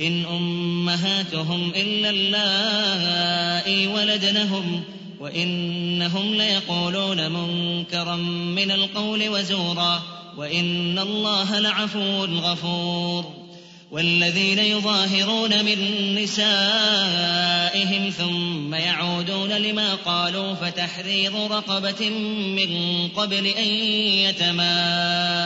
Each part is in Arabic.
إن أمهاتهم إلا اللائي ولدنهم وإنهم ليقولون منكرا من القول وزورا وإن الله لعفو غفور والذين يظاهرون من نسائهم ثم يعودون لما قالوا فتحرير رقبة من قبل أن يتماسا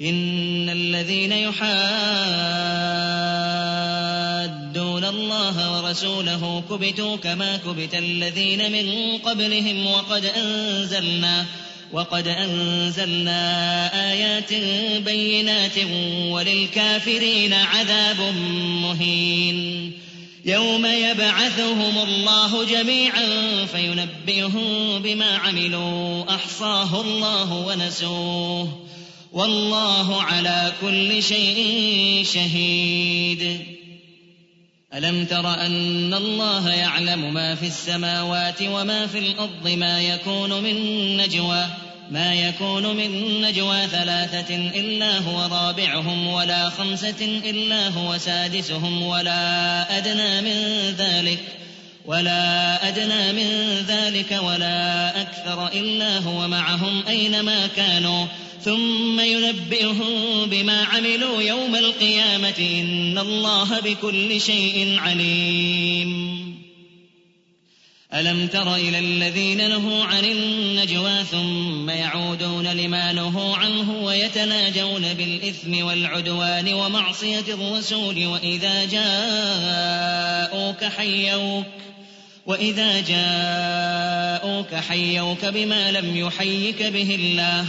إن الذين يحادون الله ورسوله كبتوا كما كبت الذين من قبلهم وقد أنزلنا وقد أنزلنا آيات بينات وللكافرين عذاب مهين يوم يبعثهم الله جميعا فينبئهم بما عملوا أحصاه الله ونسوه والله على كل شيء شهيد. ألم تر أن الله يعلم ما في السماوات وما في الأرض ما يكون من نجوى ما يكون من نجوى ثلاثة إلا هو رابعهم ولا خمسة إلا هو سادسهم ولا أدنى من ذلك ولا أدنى من ذلك ولا أكثر إلا هو معهم أينما كانوا. ثم ينبئهم بما عملوا يوم القيامة. إن الله بكل شيء عليم. ألم تر إلى الذين نهوا عن النجوى ثم يعودون لما نهوا عنه ويتناجون بالإثم والعدوان ومعصية الرسول وإذا جاءوك حيوك وإذا جاءوك حيوك بما لم يحيك به الله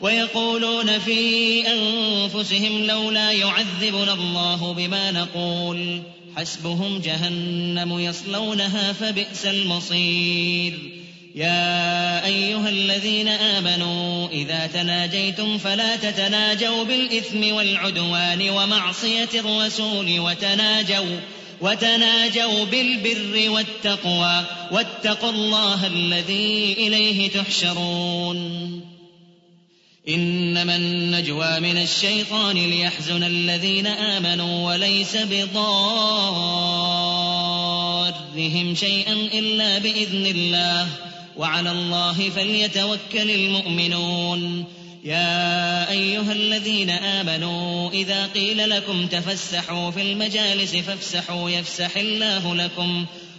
ويقولون في أنفسهم لولا يعذبنا الله بما نقول. حسبهم جهنم يصلونها فبئس المصير. يا أيها الذين آمنوا إذا تناجيتم فلا تتناجوا بالإثم والعدوان ومعصية الرسول وتناجوا وتناجوا بالبر والتقوى. واتقوا الله الذي إليه تحشرون. إنما النجوى من الشيطان ليحزن الذين آمنوا وليس بضارهم شيئا إلا بإذن الله. وعلى الله فليتوكل المؤمنون. يا أيها الذين آمنوا إذا قيل لكم تفسحوا في المجالس فافسحوا يفسح الله لكم ۖ.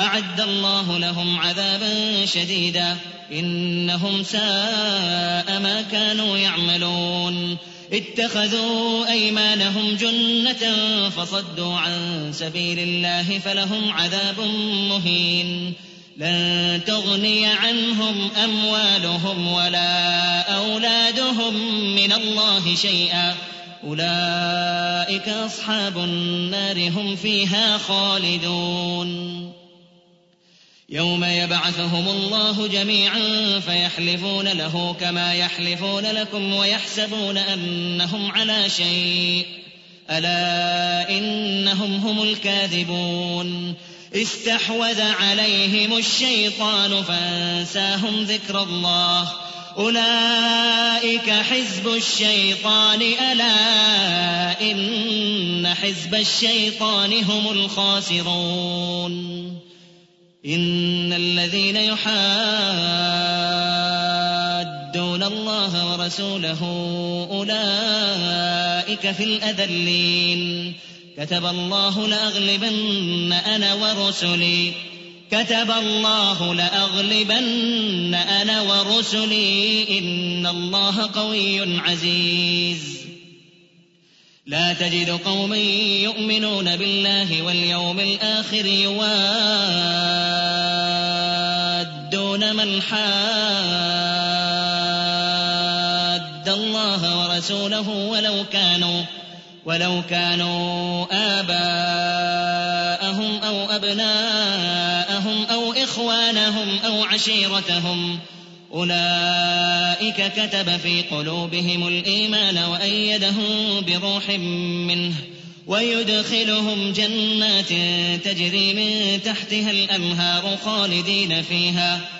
أعد الله لهم عذابا شديدا. إنهم ساء ما كانوا يعملون. اتخذوا أيمانهم جنة فصدوا عن سبيل الله فلهم عذاب مهين. لن تغني عنهم أموالهم ولا أولادهم من الله شيئا. أولئك أصحاب النار هم فيها خالدون. يوم يبعثهم الله جميعا فيحلفون له كما يحلفون لكم ويحسبون أنهم على شيء. ألا إنهم هم الكاذبون. استحوذ عليهم الشيطان فانساهم ذكر الله. أولئك حزب الشيطان. ألا إن حزب الشيطان هم الخاسرون. إن الذين يحادون الله ورسوله أولئك في الأذلين. كتب الله لأغلبن أنا ورسلي. كتب الله لأغلبن أنا ورسلي. إن الله قوي عزيز. لا تجد قوما يؤمنون بالله واليوم الآخر يوادون من حاد الله ورسوله ولو كانوا ولو كانوا آباءهم أو أبناءهم أو إخوانهم أو عشيرتهم. أولئك كتب في قلوبهم الإيمان وأيدهم بروح منه ويدخلهم جنات تجري من تحتها الأنهار خالدين فيها.